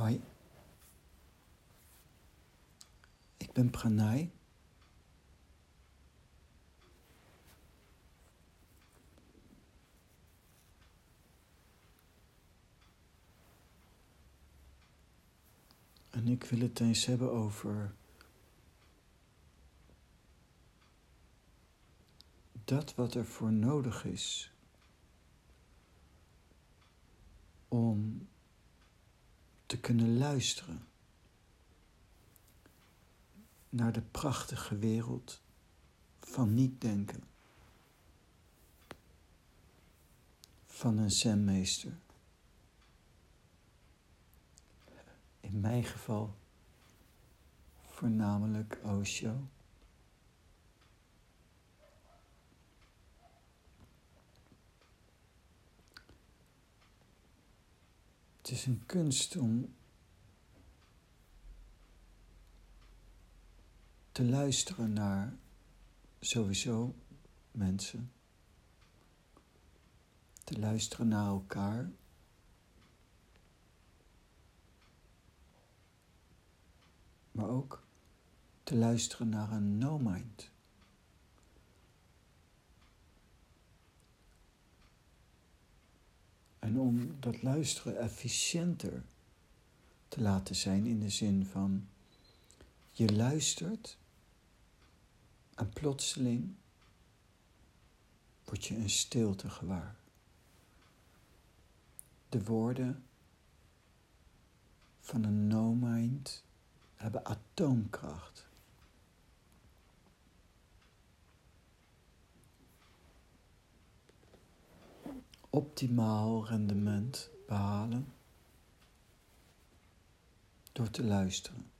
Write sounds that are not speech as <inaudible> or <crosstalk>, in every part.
Hoi. Ik ben Pranay. En ik wil het eens hebben over dat wat er voor nodig is om te kunnen luisteren naar de prachtige wereld van niet denken. Van een zenmeester. In mijn geval voornamelijk Osho. Het is een kunst om te luisteren naar sowieso mensen, te luisteren naar elkaar. Maar ook te luisteren naar een no-mind. En om dat luisteren efficiënter te laten zijn in de zin van je luistert en plotseling word je een stilte gewaar. De woorden van een no-mind hebben atoomkracht. Optimaal rendement behalen door te luisteren.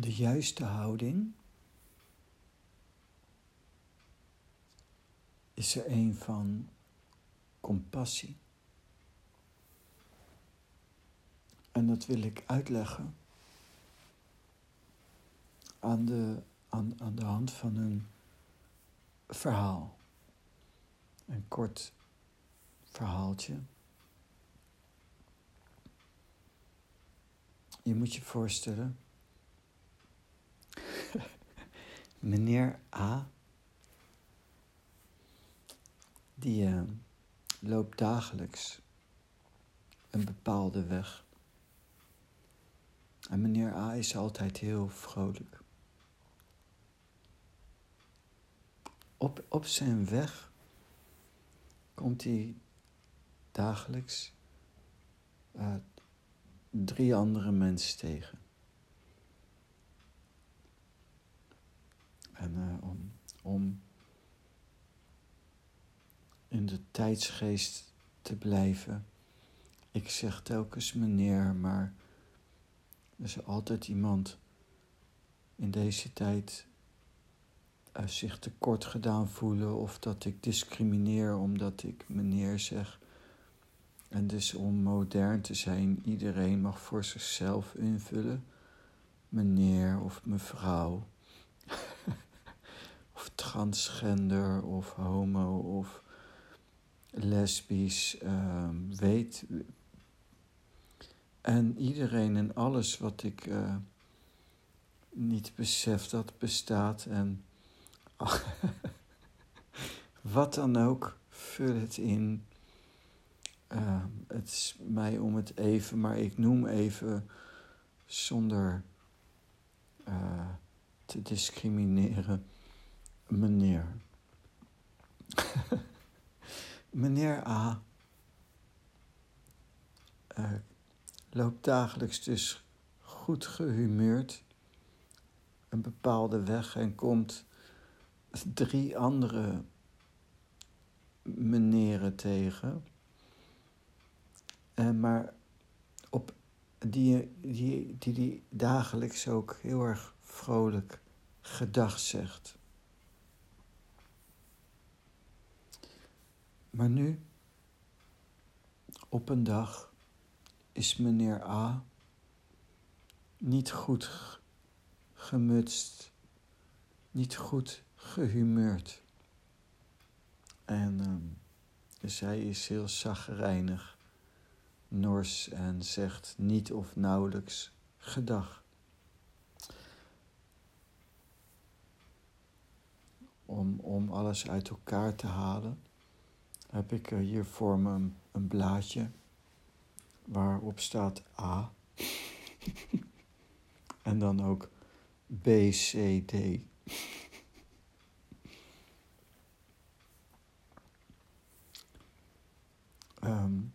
de juiste houding is er een van compassie. En dat wil ik uitleggen aan de, aan, aan de hand van een verhaal. Een kort verhaaltje. Je moet je voorstellen <laughs> meneer A, die uh, loopt dagelijks een bepaalde weg. En meneer A is altijd heel vrolijk. Op, op zijn weg komt hij dagelijks uh, drie andere mensen tegen. En uh, om, om in de tijdsgeest te blijven. Ik zeg telkens meneer, maar er is altijd iemand in deze tijd uh, zich tekort gedaan voelen of dat ik discrimineer omdat ik meneer zeg. En dus om modern te zijn, iedereen mag voor zichzelf invullen, meneer of mevrouw <laughs> of transgender of homo of lesbisch, uh, weet. En iedereen en alles wat ik uh, niet besef dat bestaat en <laughs> wat dan ook, vul het in. Uh, het is mij om het even, maar ik noem even zonder uh, te discrimineren meneer. <laughs> meneer A. Uh, loopt dagelijks dus goed gehumeurd een bepaalde weg en komt drie andere meneren tegen. Uh, maar op die, die, die, die dagelijks ook heel erg vrolijk gedag zegt. Maar nu, op een dag, is meneer A niet goed gemutst, niet goed gehumeurd. En um, zij is heel zagrijnig, nors en zegt niet of nauwelijks gedag. Om, om alles uit elkaar te halen, heb ik hier voor me een, een blaadje waarop staat A. <laughs> en dan ook B, C, D. Um,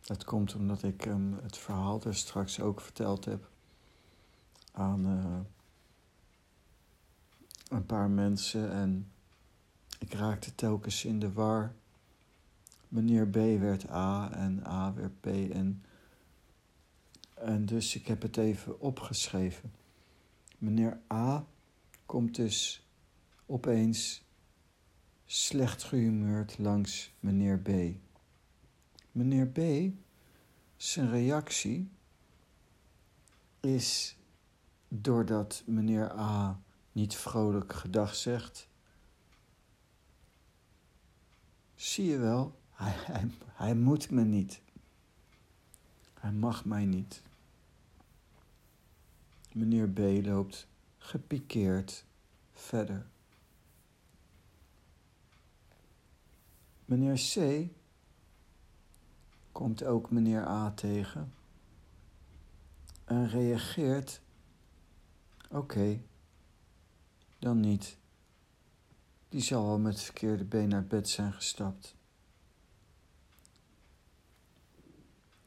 dat komt omdat ik um, het verhaal er straks ook verteld heb aan uh, een paar mensen en ik raakte telkens in de war. Meneer B werd A en A werd B en, en dus ik heb het even opgeschreven. Meneer A komt dus opeens slecht gehumeurd langs meneer B. Meneer B, zijn reactie is doordat meneer A niet vrolijk gedag zegt. Zie je wel, hij, hij, hij moet me niet. Hij mag mij niet. Meneer B loopt gepikeerd verder. Meneer C komt ook meneer A tegen en reageert: Oké, dan niet. Die zal wel met het verkeerde been naar bed zijn gestapt.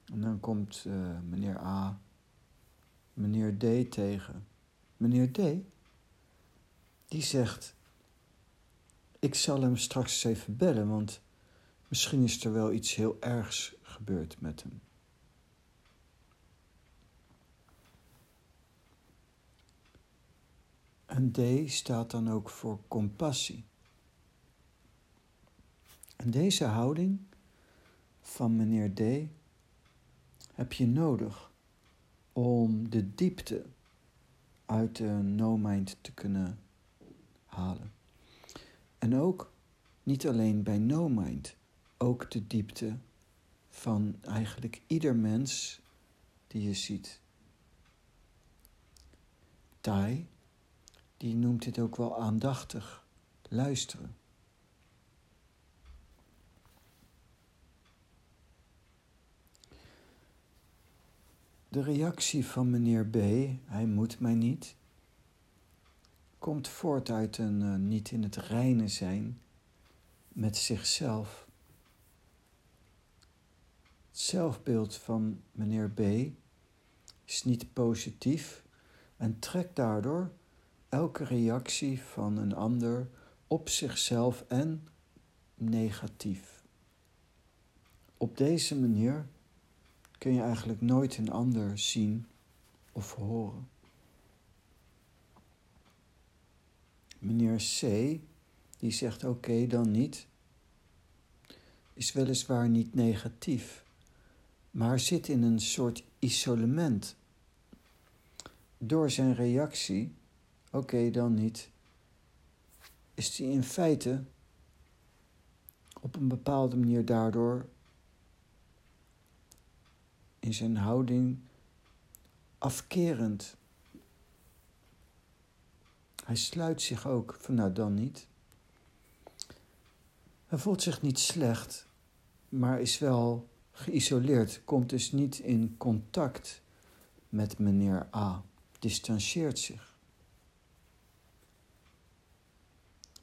En dan komt uh, meneer A meneer D tegen. Meneer D, die zegt: Ik zal hem straks even bellen, want misschien is er wel iets heel ergs gebeurd met hem. En D staat dan ook voor compassie. En deze houding van meneer D heb je nodig om de diepte uit de no-mind te kunnen halen. En ook niet alleen bij no-mind, ook de diepte van eigenlijk ieder mens die je ziet. Tai, die noemt dit ook wel aandachtig luisteren. De reactie van meneer B, hij moet mij niet, komt voort uit een uh, niet in het reine zijn met zichzelf. Het zelfbeeld van meneer B is niet positief en trekt daardoor elke reactie van een ander op zichzelf en negatief. Op deze manier kun je eigenlijk nooit een ander zien of horen. Meneer C, die zegt oké, dan niet, is weliswaar niet negatief, maar zit in een soort isolement. Door zijn reactie, oké, dan niet, is hij in feite op een bepaalde manier daardoor in zijn houding afkerend. Hij sluit zich ook van nou dan niet. Hij voelt zich niet slecht, maar is wel geïsoleerd, komt dus niet in contact met meneer A, distancieert zich.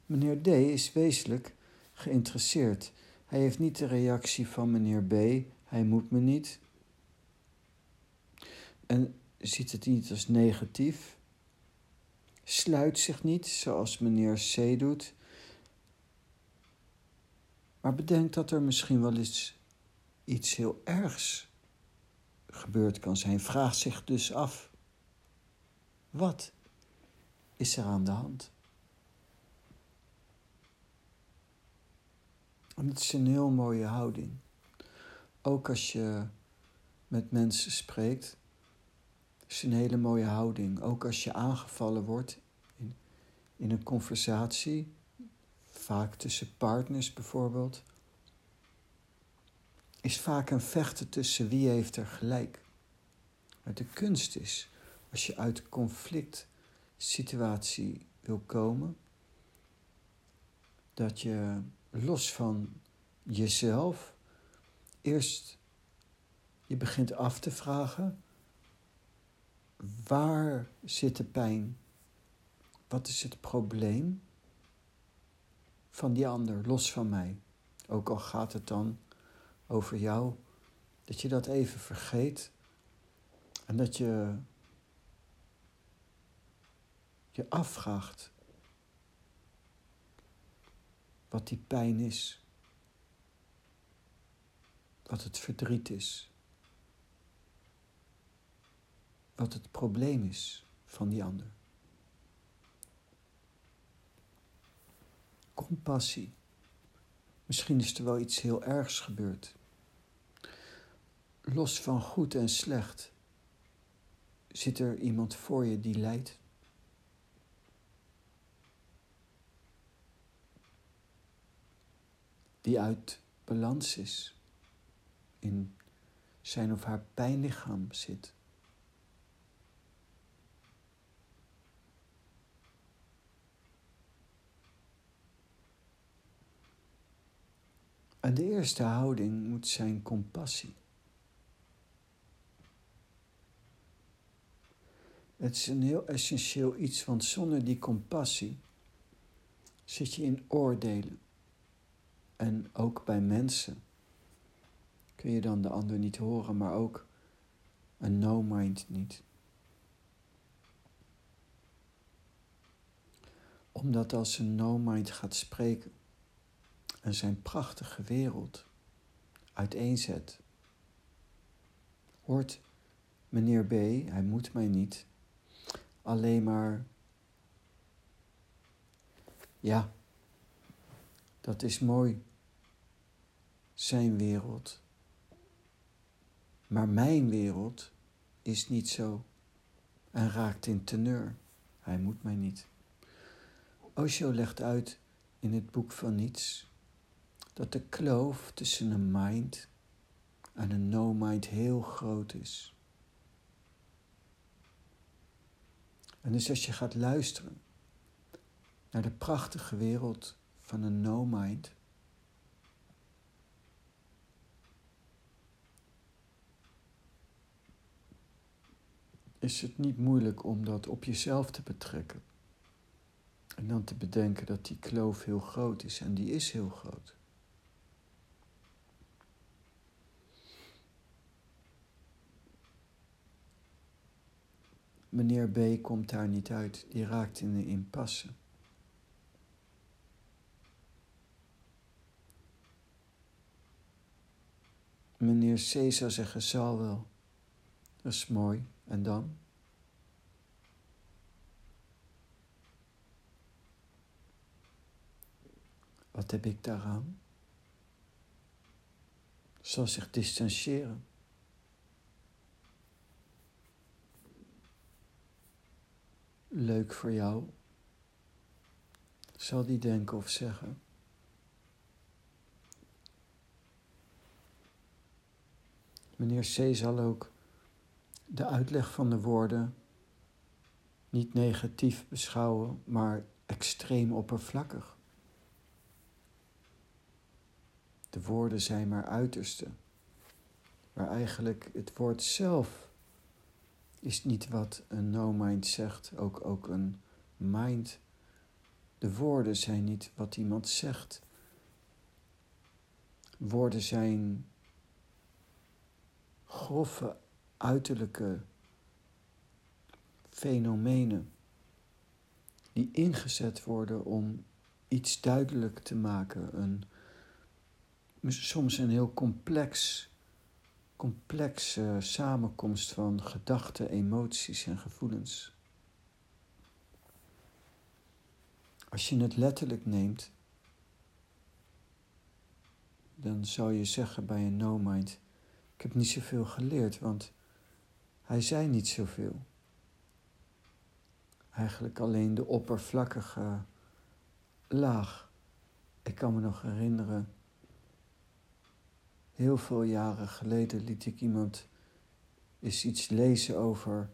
Meneer D is wezenlijk geïnteresseerd. Hij heeft niet de reactie van meneer B, hij moet me niet, en ziet het niet als negatief. Sluit zich niet zoals meneer C doet. Maar bedenk dat er misschien wel eens iets heel ergs gebeurd kan zijn. Vraag zich dus af: wat is er aan de hand? En het is een heel mooie houding. Ook als je met mensen spreekt is een hele mooie houding. Ook als je aangevallen wordt in, in een conversatie, vaak tussen partners bijvoorbeeld, is vaak een vechten tussen wie heeft er gelijk. Maar de kunst is, als je uit conflict situatie wil komen, dat je los van jezelf eerst je begint af te vragen, waar zit de pijn? Wat is het probleem van die ander, los van mij? Ook al gaat het dan over jou, dat je dat even vergeet en dat je je afvraagt wat die pijn is, wat het verdriet is, wat het probleem is van die ander. Compassie. Misschien is er wel iets heel ergs gebeurd. Los van goed en slecht zit er iemand voor je die lijdt. Die uit balans is, in zijn of haar pijnlichaam zit. En de eerste houding moet zijn compassie. Het is een heel essentieel iets, want zonder die compassie zit je in oordelen. En ook bij mensen kun je dan de ander niet horen, maar ook een no-mind niet. Omdat als een no-mind gaat spreken en zijn prachtige wereld uiteenzet, hoort meneer B, hij moet mij niet, alleen maar, ja, dat is mooi, zijn wereld. Maar mijn wereld is niet zo en raakt in teneur. Hij moet mij niet. Osho legt uit in het boek van niets dat de kloof tussen een mind en een no-mind heel groot is. En dus als je gaat luisteren naar de prachtige wereld van een no-mind, is het niet moeilijk om dat op jezelf te betrekken. En dan te bedenken dat die kloof heel groot is en die is heel groot. Meneer B komt daar niet uit, die raakt in een impasse. Meneer C zou zeggen, zal wel. Dat is mooi. En dan? Wat heb ik daaraan? Zal zich distancieren. Leuk voor jou? Zal die denken of zeggen? Meneer C. zal ook de uitleg van de woorden niet negatief beschouwen, maar extreem oppervlakkig. De woorden zijn maar uiterste, waar eigenlijk het woord zelf is niet wat een no-mind zegt, ook, ook een mind. De woorden zijn niet wat iemand zegt. Woorden zijn grove uiterlijke fenomenen die ingezet worden om iets duidelijk te maken. Een, soms een heel complex complexe samenkomst van gedachten, emoties en gevoelens. Als je het letterlijk neemt, dan zou je zeggen bij een no-mind: Ik heb niet zoveel geleerd, want hij zei niet zoveel. Eigenlijk alleen de oppervlakkige laag Ik kan me nog herinneren, heel veel jaren geleden liet ik iemand eens iets lezen over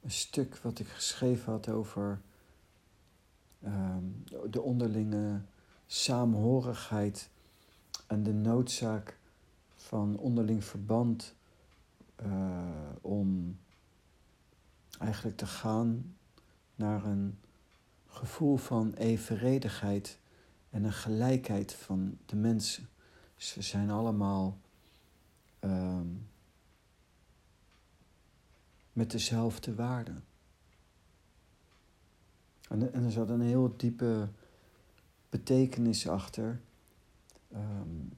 een stuk wat ik geschreven had over ehm, de onderlinge saamhorigheid en de noodzaak van onderling verband uh, om eigenlijk te gaan naar een gevoel van evenredigheid en een gelijkheid van de mensen. Dus we zijn allemaal um, met dezelfde waarden. En, en er zat een heel diepe betekenis achter. Um,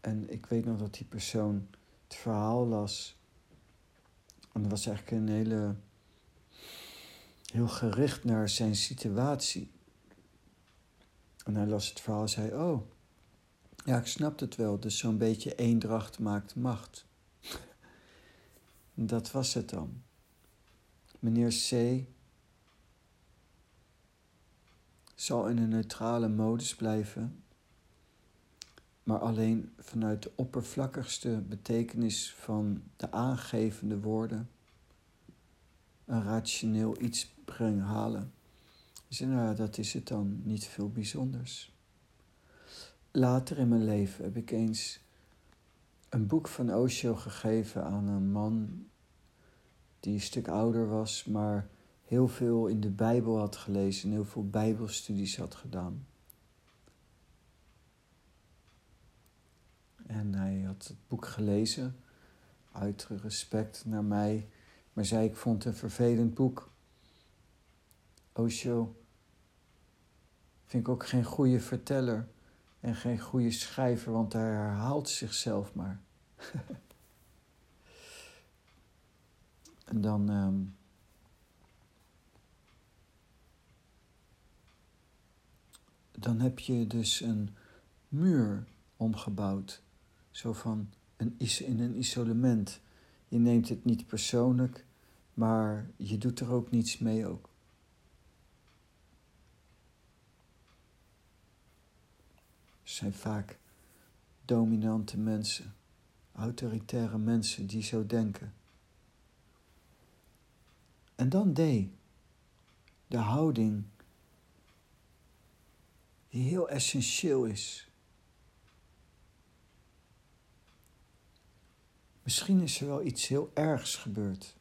en ik weet nog dat die persoon het verhaal las. En dat was eigenlijk een hele. heel gericht naar zijn situatie. En hij las het verhaal en zei: Oh, ja, ik snap het wel. Dus zo'n beetje eendracht maakt macht. <laughs> dat was het dan. Meneer C. zal in een neutrale modus blijven maar alleen vanuit de oppervlakkigste betekenis van de aangevende woorden een rationeel iets brengen halen. Dus nou ja, dat is het dan, niet veel bijzonders. Later in mijn leven heb ik eens een boek van Osho gegeven aan een man die een stuk ouder was, maar heel veel in de Bijbel had gelezen en heel veel Bijbelstudies had gedaan. En hij had het boek gelezen, uit respect naar mij, maar zei ik vond het een vervelend boek. Osho vind ik ook geen goede verteller en geen goede schrijver, want hij herhaalt zichzelf maar. <laughs> en dan. Um, dan heb je dus een muur omgebouwd zo van een, in een isolement. Je neemt het niet persoonlijk, maar je doet er ook niets mee ook. Zijn vaak dominante mensen, autoritaire mensen die zo denken. En dan D, de houding die heel essentieel is Misschien is er wel iets heel ergs gebeurd.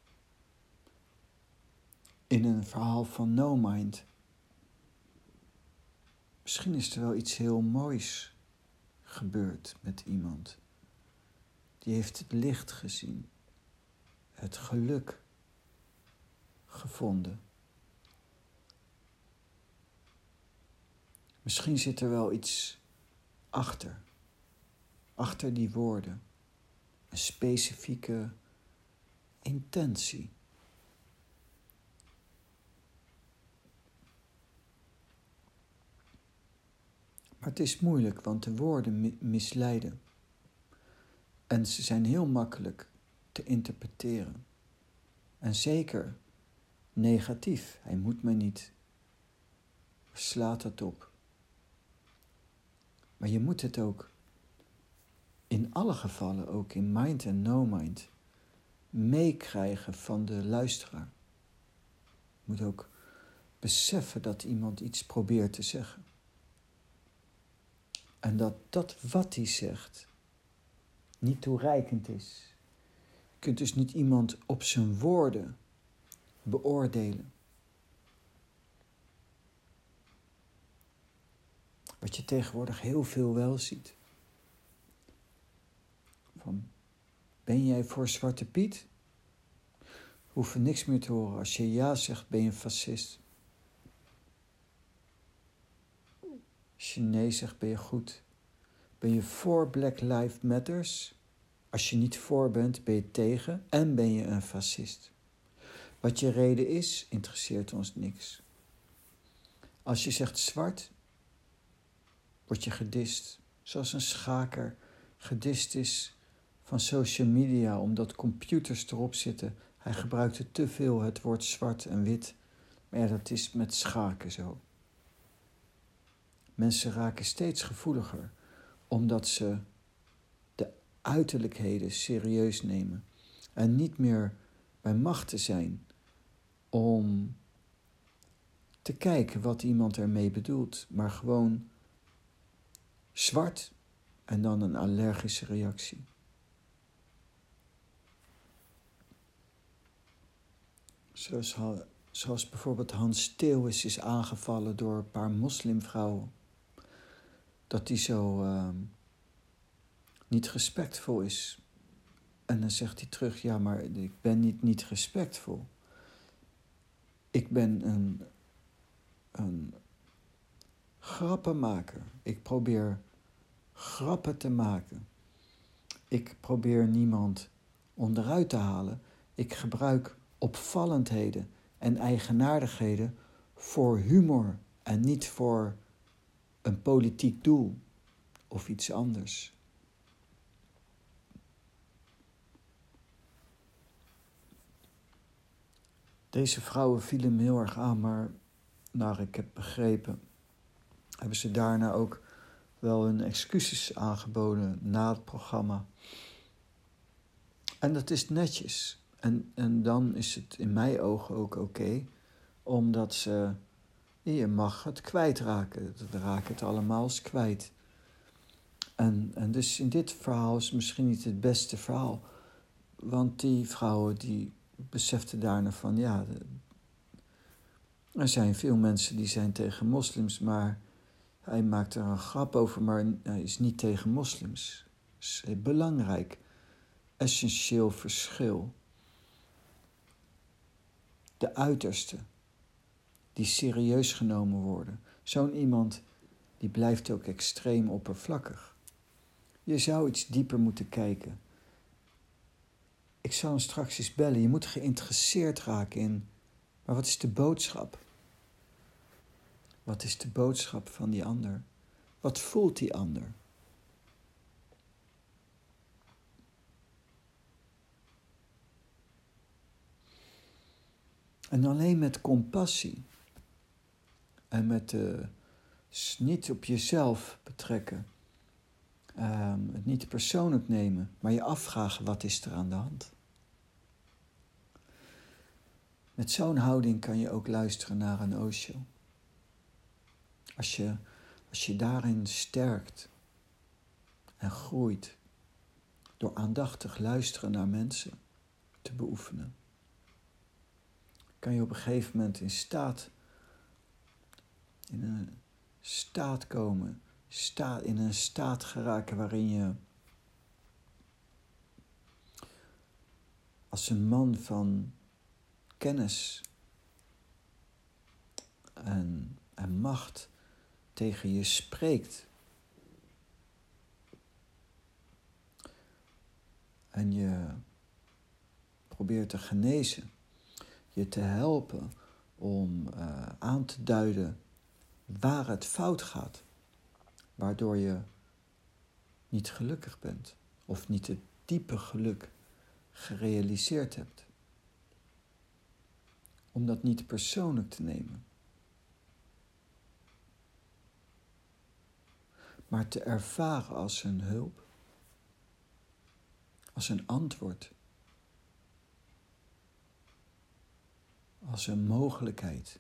In een verhaal van No Mind. Misschien is er wel iets heel moois gebeurd met iemand. Die heeft het licht gezien, het geluk gevonden. Misschien zit er wel iets achter, achter die woorden een specifieke intentie. Maar het is moeilijk, want de woorden misleiden. En ze zijn heel makkelijk te interpreteren. En zeker negatief. Hij moet me niet. Slaat dat op. Maar je moet het ook in alle gevallen, ook in mind en no mind, meekrijgen van de luisteraar. Je moet ook beseffen dat iemand iets probeert te zeggen. En dat dat wat hij zegt niet toereikend is. Je kunt dus niet iemand op zijn woorden beoordelen. Wat je tegenwoordig heel veel wel ziet. Van, ben jij voor Zwarte Piet? Hoef niks meer te horen. Als je ja zegt, ben je een fascist. Als je nee zegt, ben je goed. Ben je voor Black Lives Matters? Als je niet voor bent, ben je tegen en ben je een fascist. Wat je reden is, interesseert ons niks. Als je zegt zwart, word je gedist. Zoals een schaker gedist is van social media omdat computers erop zitten. Hij gebruikte te veel het woord zwart en wit. Maar ja, dat is met schaken zo. Mensen raken steeds gevoeliger omdat ze de uiterlijkheden serieus nemen en niet meer bij macht te zijn om te kijken wat iemand ermee bedoelt, maar gewoon zwart en dan een allergische reactie. Zoals, zoals bijvoorbeeld Hans Theeuwis is aangevallen door een paar moslimvrouwen. Dat die zo uh, niet respectvol is. En dan zegt hij terug, ja, maar ik ben niet, niet respectvol. Ik ben een, een grappenmaker. Ik probeer grappen te maken. Ik probeer niemand onderuit te halen. Ik gebruik opvallendheden en eigenaardigheden voor humor en niet voor een politiek doel of iets anders. Deze vrouwen vielen me heel erg aan, maar naar ik heb begrepen, hebben ze daarna ook wel hun excuses aangeboden na het programma. En dat is netjes. En, en dan is het in mijn ogen ook oké, omdat ze, je mag het kwijtraken. We raken het allemaal eens kwijt. En, en dus in dit verhaal is misschien niet het beste verhaal. Want die vrouwen die beseften daarna van, ja, er zijn veel mensen die zijn tegen moslims, maar hij maakt er een grap over, maar hij is niet tegen moslims. Dat is belangrijk, essentieel verschil. De uiterste, die serieus genomen worden. Zo'n iemand, die blijft ook extreem oppervlakkig. Je zou iets dieper moeten kijken. Ik zou hem straks eens bellen. Je moet geïnteresseerd raken in. Maar wat is de boodschap? Wat is de boodschap van die ander? Wat voelt die ander? En alleen met compassie en met uh, niet op jezelf betrekken, um, het niet persoonlijk nemen, maar je afvragen wat is er aan de hand. Met zo'n houding kan je ook luisteren naar een Osho. Als je, als je daarin sterkt en groeit door aandachtig luisteren naar mensen te beoefenen, kan je op een gegeven moment in staat, in een staat komen, staat, in een staat geraken waarin je als een man van kennis en, en macht tegen je spreekt. En je probeert te genezen, je te helpen om uh, aan te duiden waar het fout gaat, waardoor je niet gelukkig bent of niet het diepe geluk gerealiseerd hebt. Om dat niet persoonlijk te nemen. maar te ervaren als een hulp, als een antwoord, als een mogelijkheid.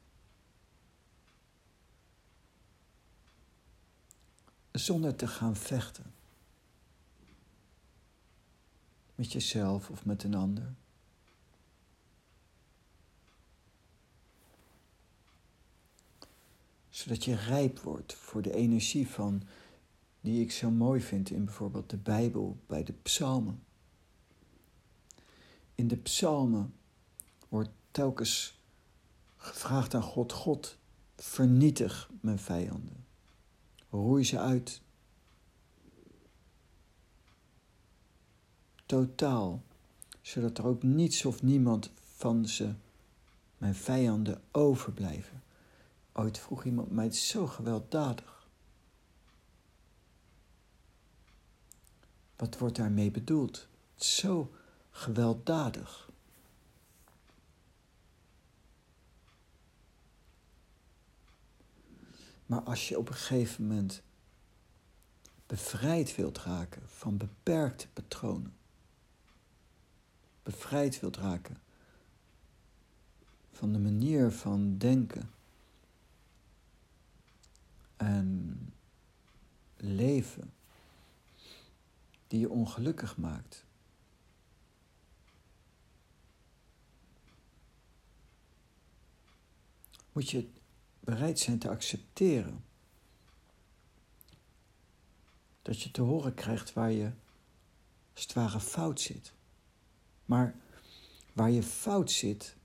Zonder te gaan vechten met jezelf of met een ander. Zodat je rijp wordt voor de energie van die ik zo mooi vind in bijvoorbeeld de Bijbel, bij de psalmen. In de psalmen wordt telkens gevraagd aan God, God, vernietig mijn vijanden. Roei ze uit. Totaal, zodat er ook niets of niemand van ze, mijn vijanden, overblijven. Ooit vroeg iemand mij, het zo gewelddadig. Wat wordt daarmee bedoeld? Zo gewelddadig. Maar als je op een gegeven moment bevrijd wilt raken van beperkte patronen, bevrijd wilt raken van de manier van denken en leven die je ongelukkig maakt. Moet je bereid zijn te accepteren dat je te horen krijgt waar je als het ware fout zit. Maar waar je fout zit,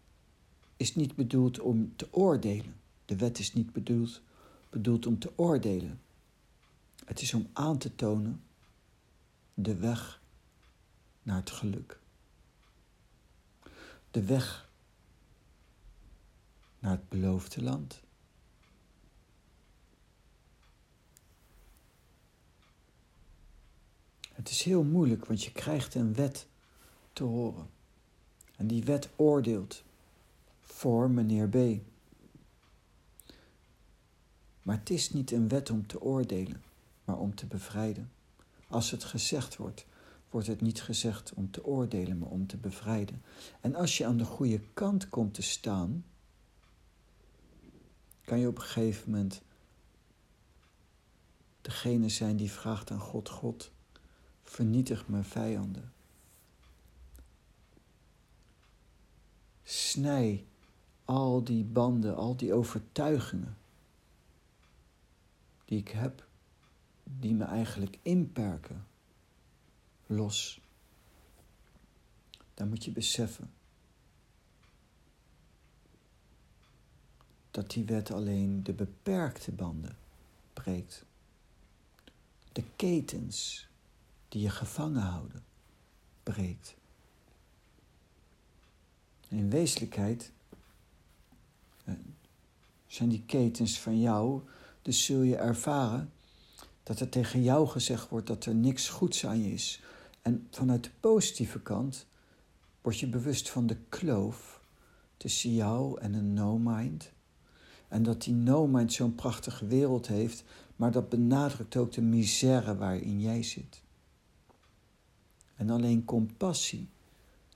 is niet bedoeld om te oordelen. De wet is niet bedoeld, bedoeld om te oordelen. Het is om aan te tonen de weg naar het geluk. De weg naar het beloofde land. Het is heel moeilijk, want je krijgt een wet te horen. En die wet oordeelt voor meneer B. Maar het is niet een wet om te oordelen, maar om te bevrijden. Als het gezegd wordt, wordt het niet gezegd om te oordelen, maar om te bevrijden. En als je aan de goede kant komt te staan, kan je op een gegeven moment degene zijn die vraagt aan God: God, vernietig mijn vijanden. Snij al die banden, al die overtuigingen die ik heb, die me eigenlijk inperken, los. Dan moet je beseffen dat die wet alleen de beperkte banden breekt. De ketens die je gevangen houden, breekt. in wezenlijkheid eh, zijn die ketens van jou, dus zul je ervaren dat er tegen jou gezegd wordt dat er niks goeds aan je is. En vanuit de positieve kant word je bewust van de kloof tussen jou en een no-mind. En dat die no-mind zo'n prachtige wereld heeft, maar dat benadrukt ook de misère waarin jij zit. En alleen compassie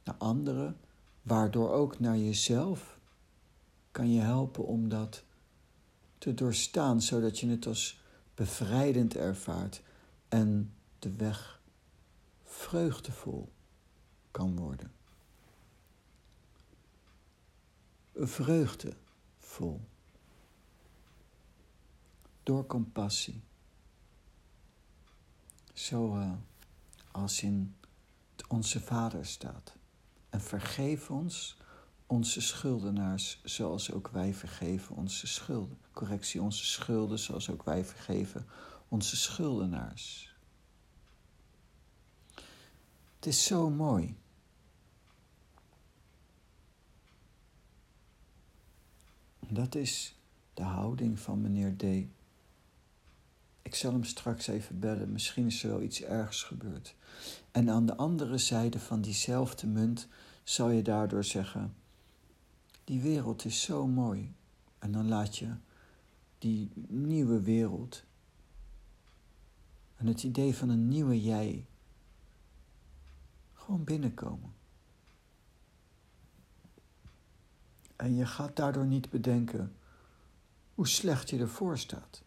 naar anderen, waardoor ook naar jezelf, kan je helpen om dat te doorstaan, zodat je het als bevrijdend ervaart en de weg vreugdevol kan worden. Vreugdevol. Door compassie. Zo uh, als in onze Vader staat. En vergeef ons onze schuldenaars, zoals ook wij vergeven onze schulden. Correctie, onze schulden, zoals ook wij vergeven onze schuldenaars. Het is zo mooi. Dat is de houding van meneer D. Ik zal hem straks even bellen, misschien is er wel iets ergs gebeurd. En aan de andere zijde van diezelfde munt zal je daardoor zeggen: Die wereld is zo mooi. En dan laat je die nieuwe wereld en het idee van een nieuwe jij gewoon binnenkomen. En je gaat daardoor niet bedenken hoe slecht je ervoor staat.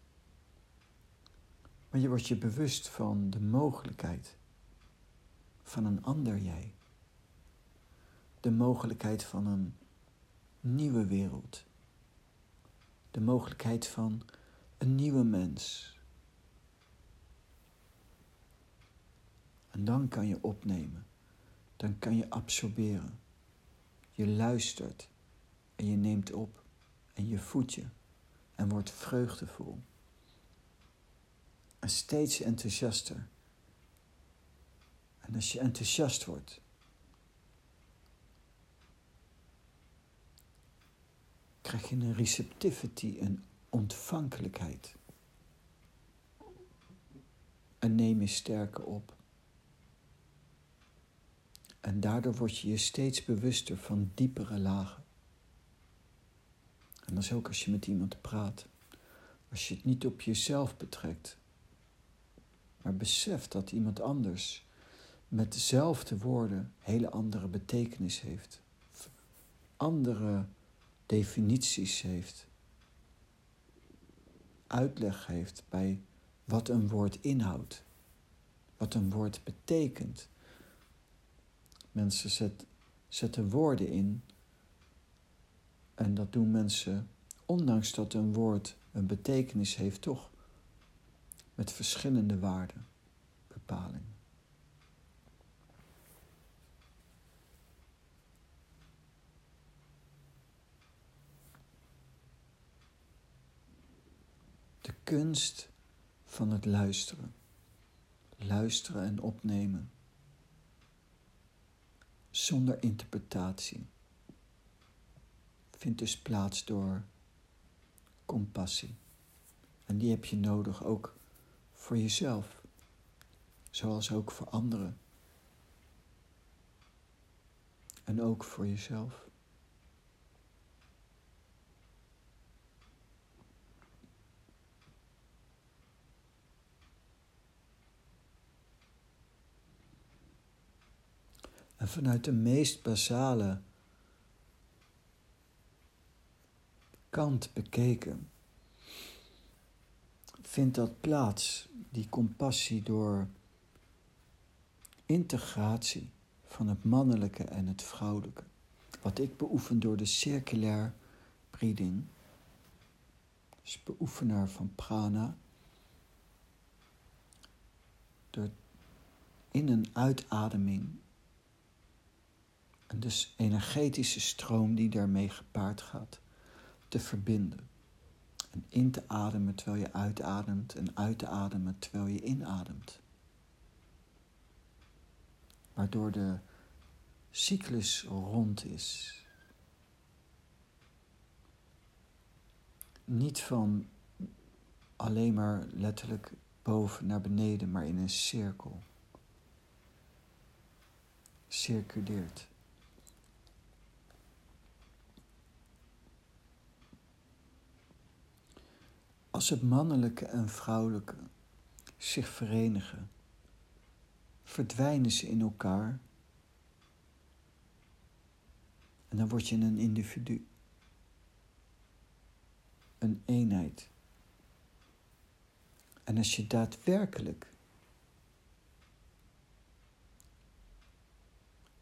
Maar je wordt je bewust van de mogelijkheid van een ander jij. De mogelijkheid van een nieuwe wereld. De mogelijkheid van een nieuwe mens. En dan kan je opnemen. Dan kan je absorberen. Je luistert en je neemt op en je voedt je en wordt vreugdevol. En steeds enthousiaster. En als je enthousiast wordt, krijg je een receptivity, een ontvankelijkheid. En neem je sterker op. En daardoor word je je steeds bewuster van diepere lagen. En dat is ook als je met iemand praat. Als je het niet op jezelf betrekt, maar beseft dat iemand anders met dezelfde woorden hele andere betekenis heeft, andere definities heeft, uitleg heeft bij wat een woord inhoudt, wat een woord betekent. Mensen zet, zetten woorden in en dat doen mensen, ondanks dat een woord een betekenis heeft, toch met verschillende waarden, bepalingen. De kunst van het luisteren. Luisteren en opnemen. Zonder interpretatie. Vindt dus plaats door compassie. En die heb je nodig ook voor jezelf, zoals ook voor anderen. En ook voor jezelf. En vanuit de meest basale kant bekeken, vindt dat plaats, die compassie, door integratie van het mannelijke en het vrouwelijke. Wat ik beoefen door de circulair breeding, dus beoefenaar van prana, door in- en uitademing en dus energetische stroom die daarmee gepaard gaat, te verbinden. En in te ademen terwijl je uitademt en uit te ademen terwijl je inademt. Waardoor de cyclus rond is. Niet van alleen maar letterlijk boven naar beneden, maar in een cirkel. Circuleert. Als het mannelijke en vrouwelijke zich verenigen, verdwijnen ze in elkaar en dan word je een individu, een eenheid. En als je daadwerkelijk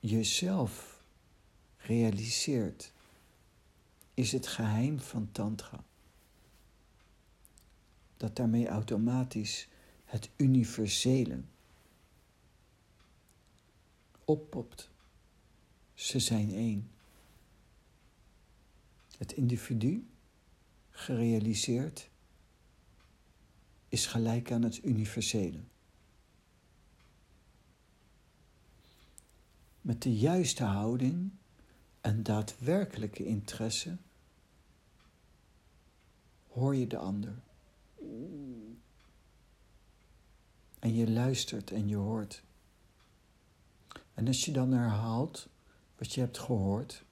jezelf realiseert, is het geheim van Tantra dat daarmee automatisch het universele oppopt. Ze zijn één. Het individu, gerealiseerd, is gelijk aan het universele. Met de juiste houding en daadwerkelijke interesse hoor je de ander. En je luistert en je hoort. En als je dan herhaalt wat je hebt gehoord,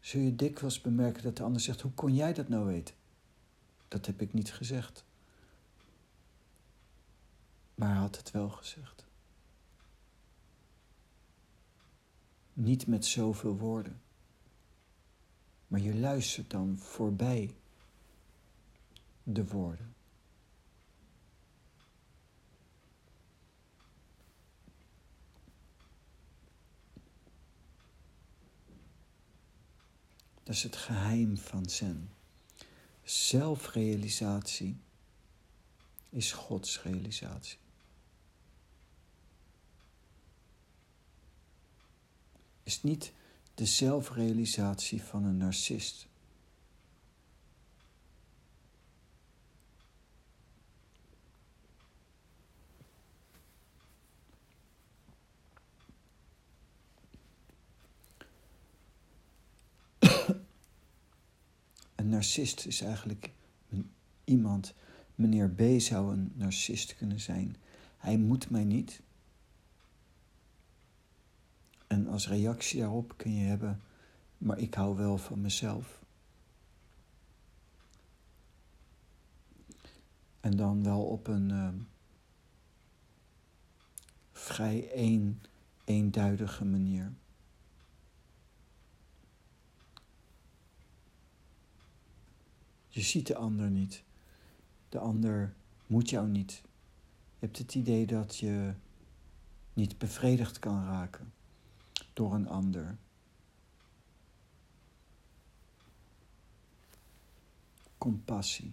zul je dikwijls bemerken dat de ander zegt: Hoe kon jij dat nou weten? Dat heb ik niet gezegd. Maar hij had het wel gezegd. Niet met zoveel woorden. Maar je luistert dan voorbij de woorden. Dat is het geheim van Zen. Zelfrealisatie is Gods realisatie. Is niet de zelfrealisatie van een narcist. Een narcist is eigenlijk iemand, meneer B zou een narcist kunnen zijn. Hij moet mij niet. En als reactie daarop kun je hebben, maar ik hou wel van mezelf. En dan wel op een uh, vrij een, eenduidige manier. Je ziet de ander niet. De ander moet jou niet. Je hebt het idee dat je niet bevredigd kan raken door een ander. Compassie.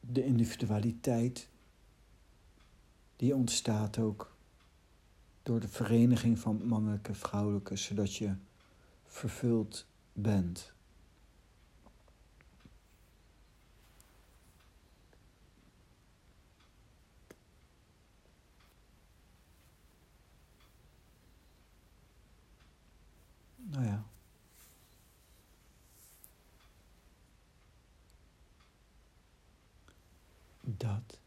De individualiteit die ontstaat ook door de vereniging van mannelijke en vrouwelijke, zodat je vervuld bent. Nou ja. Dat.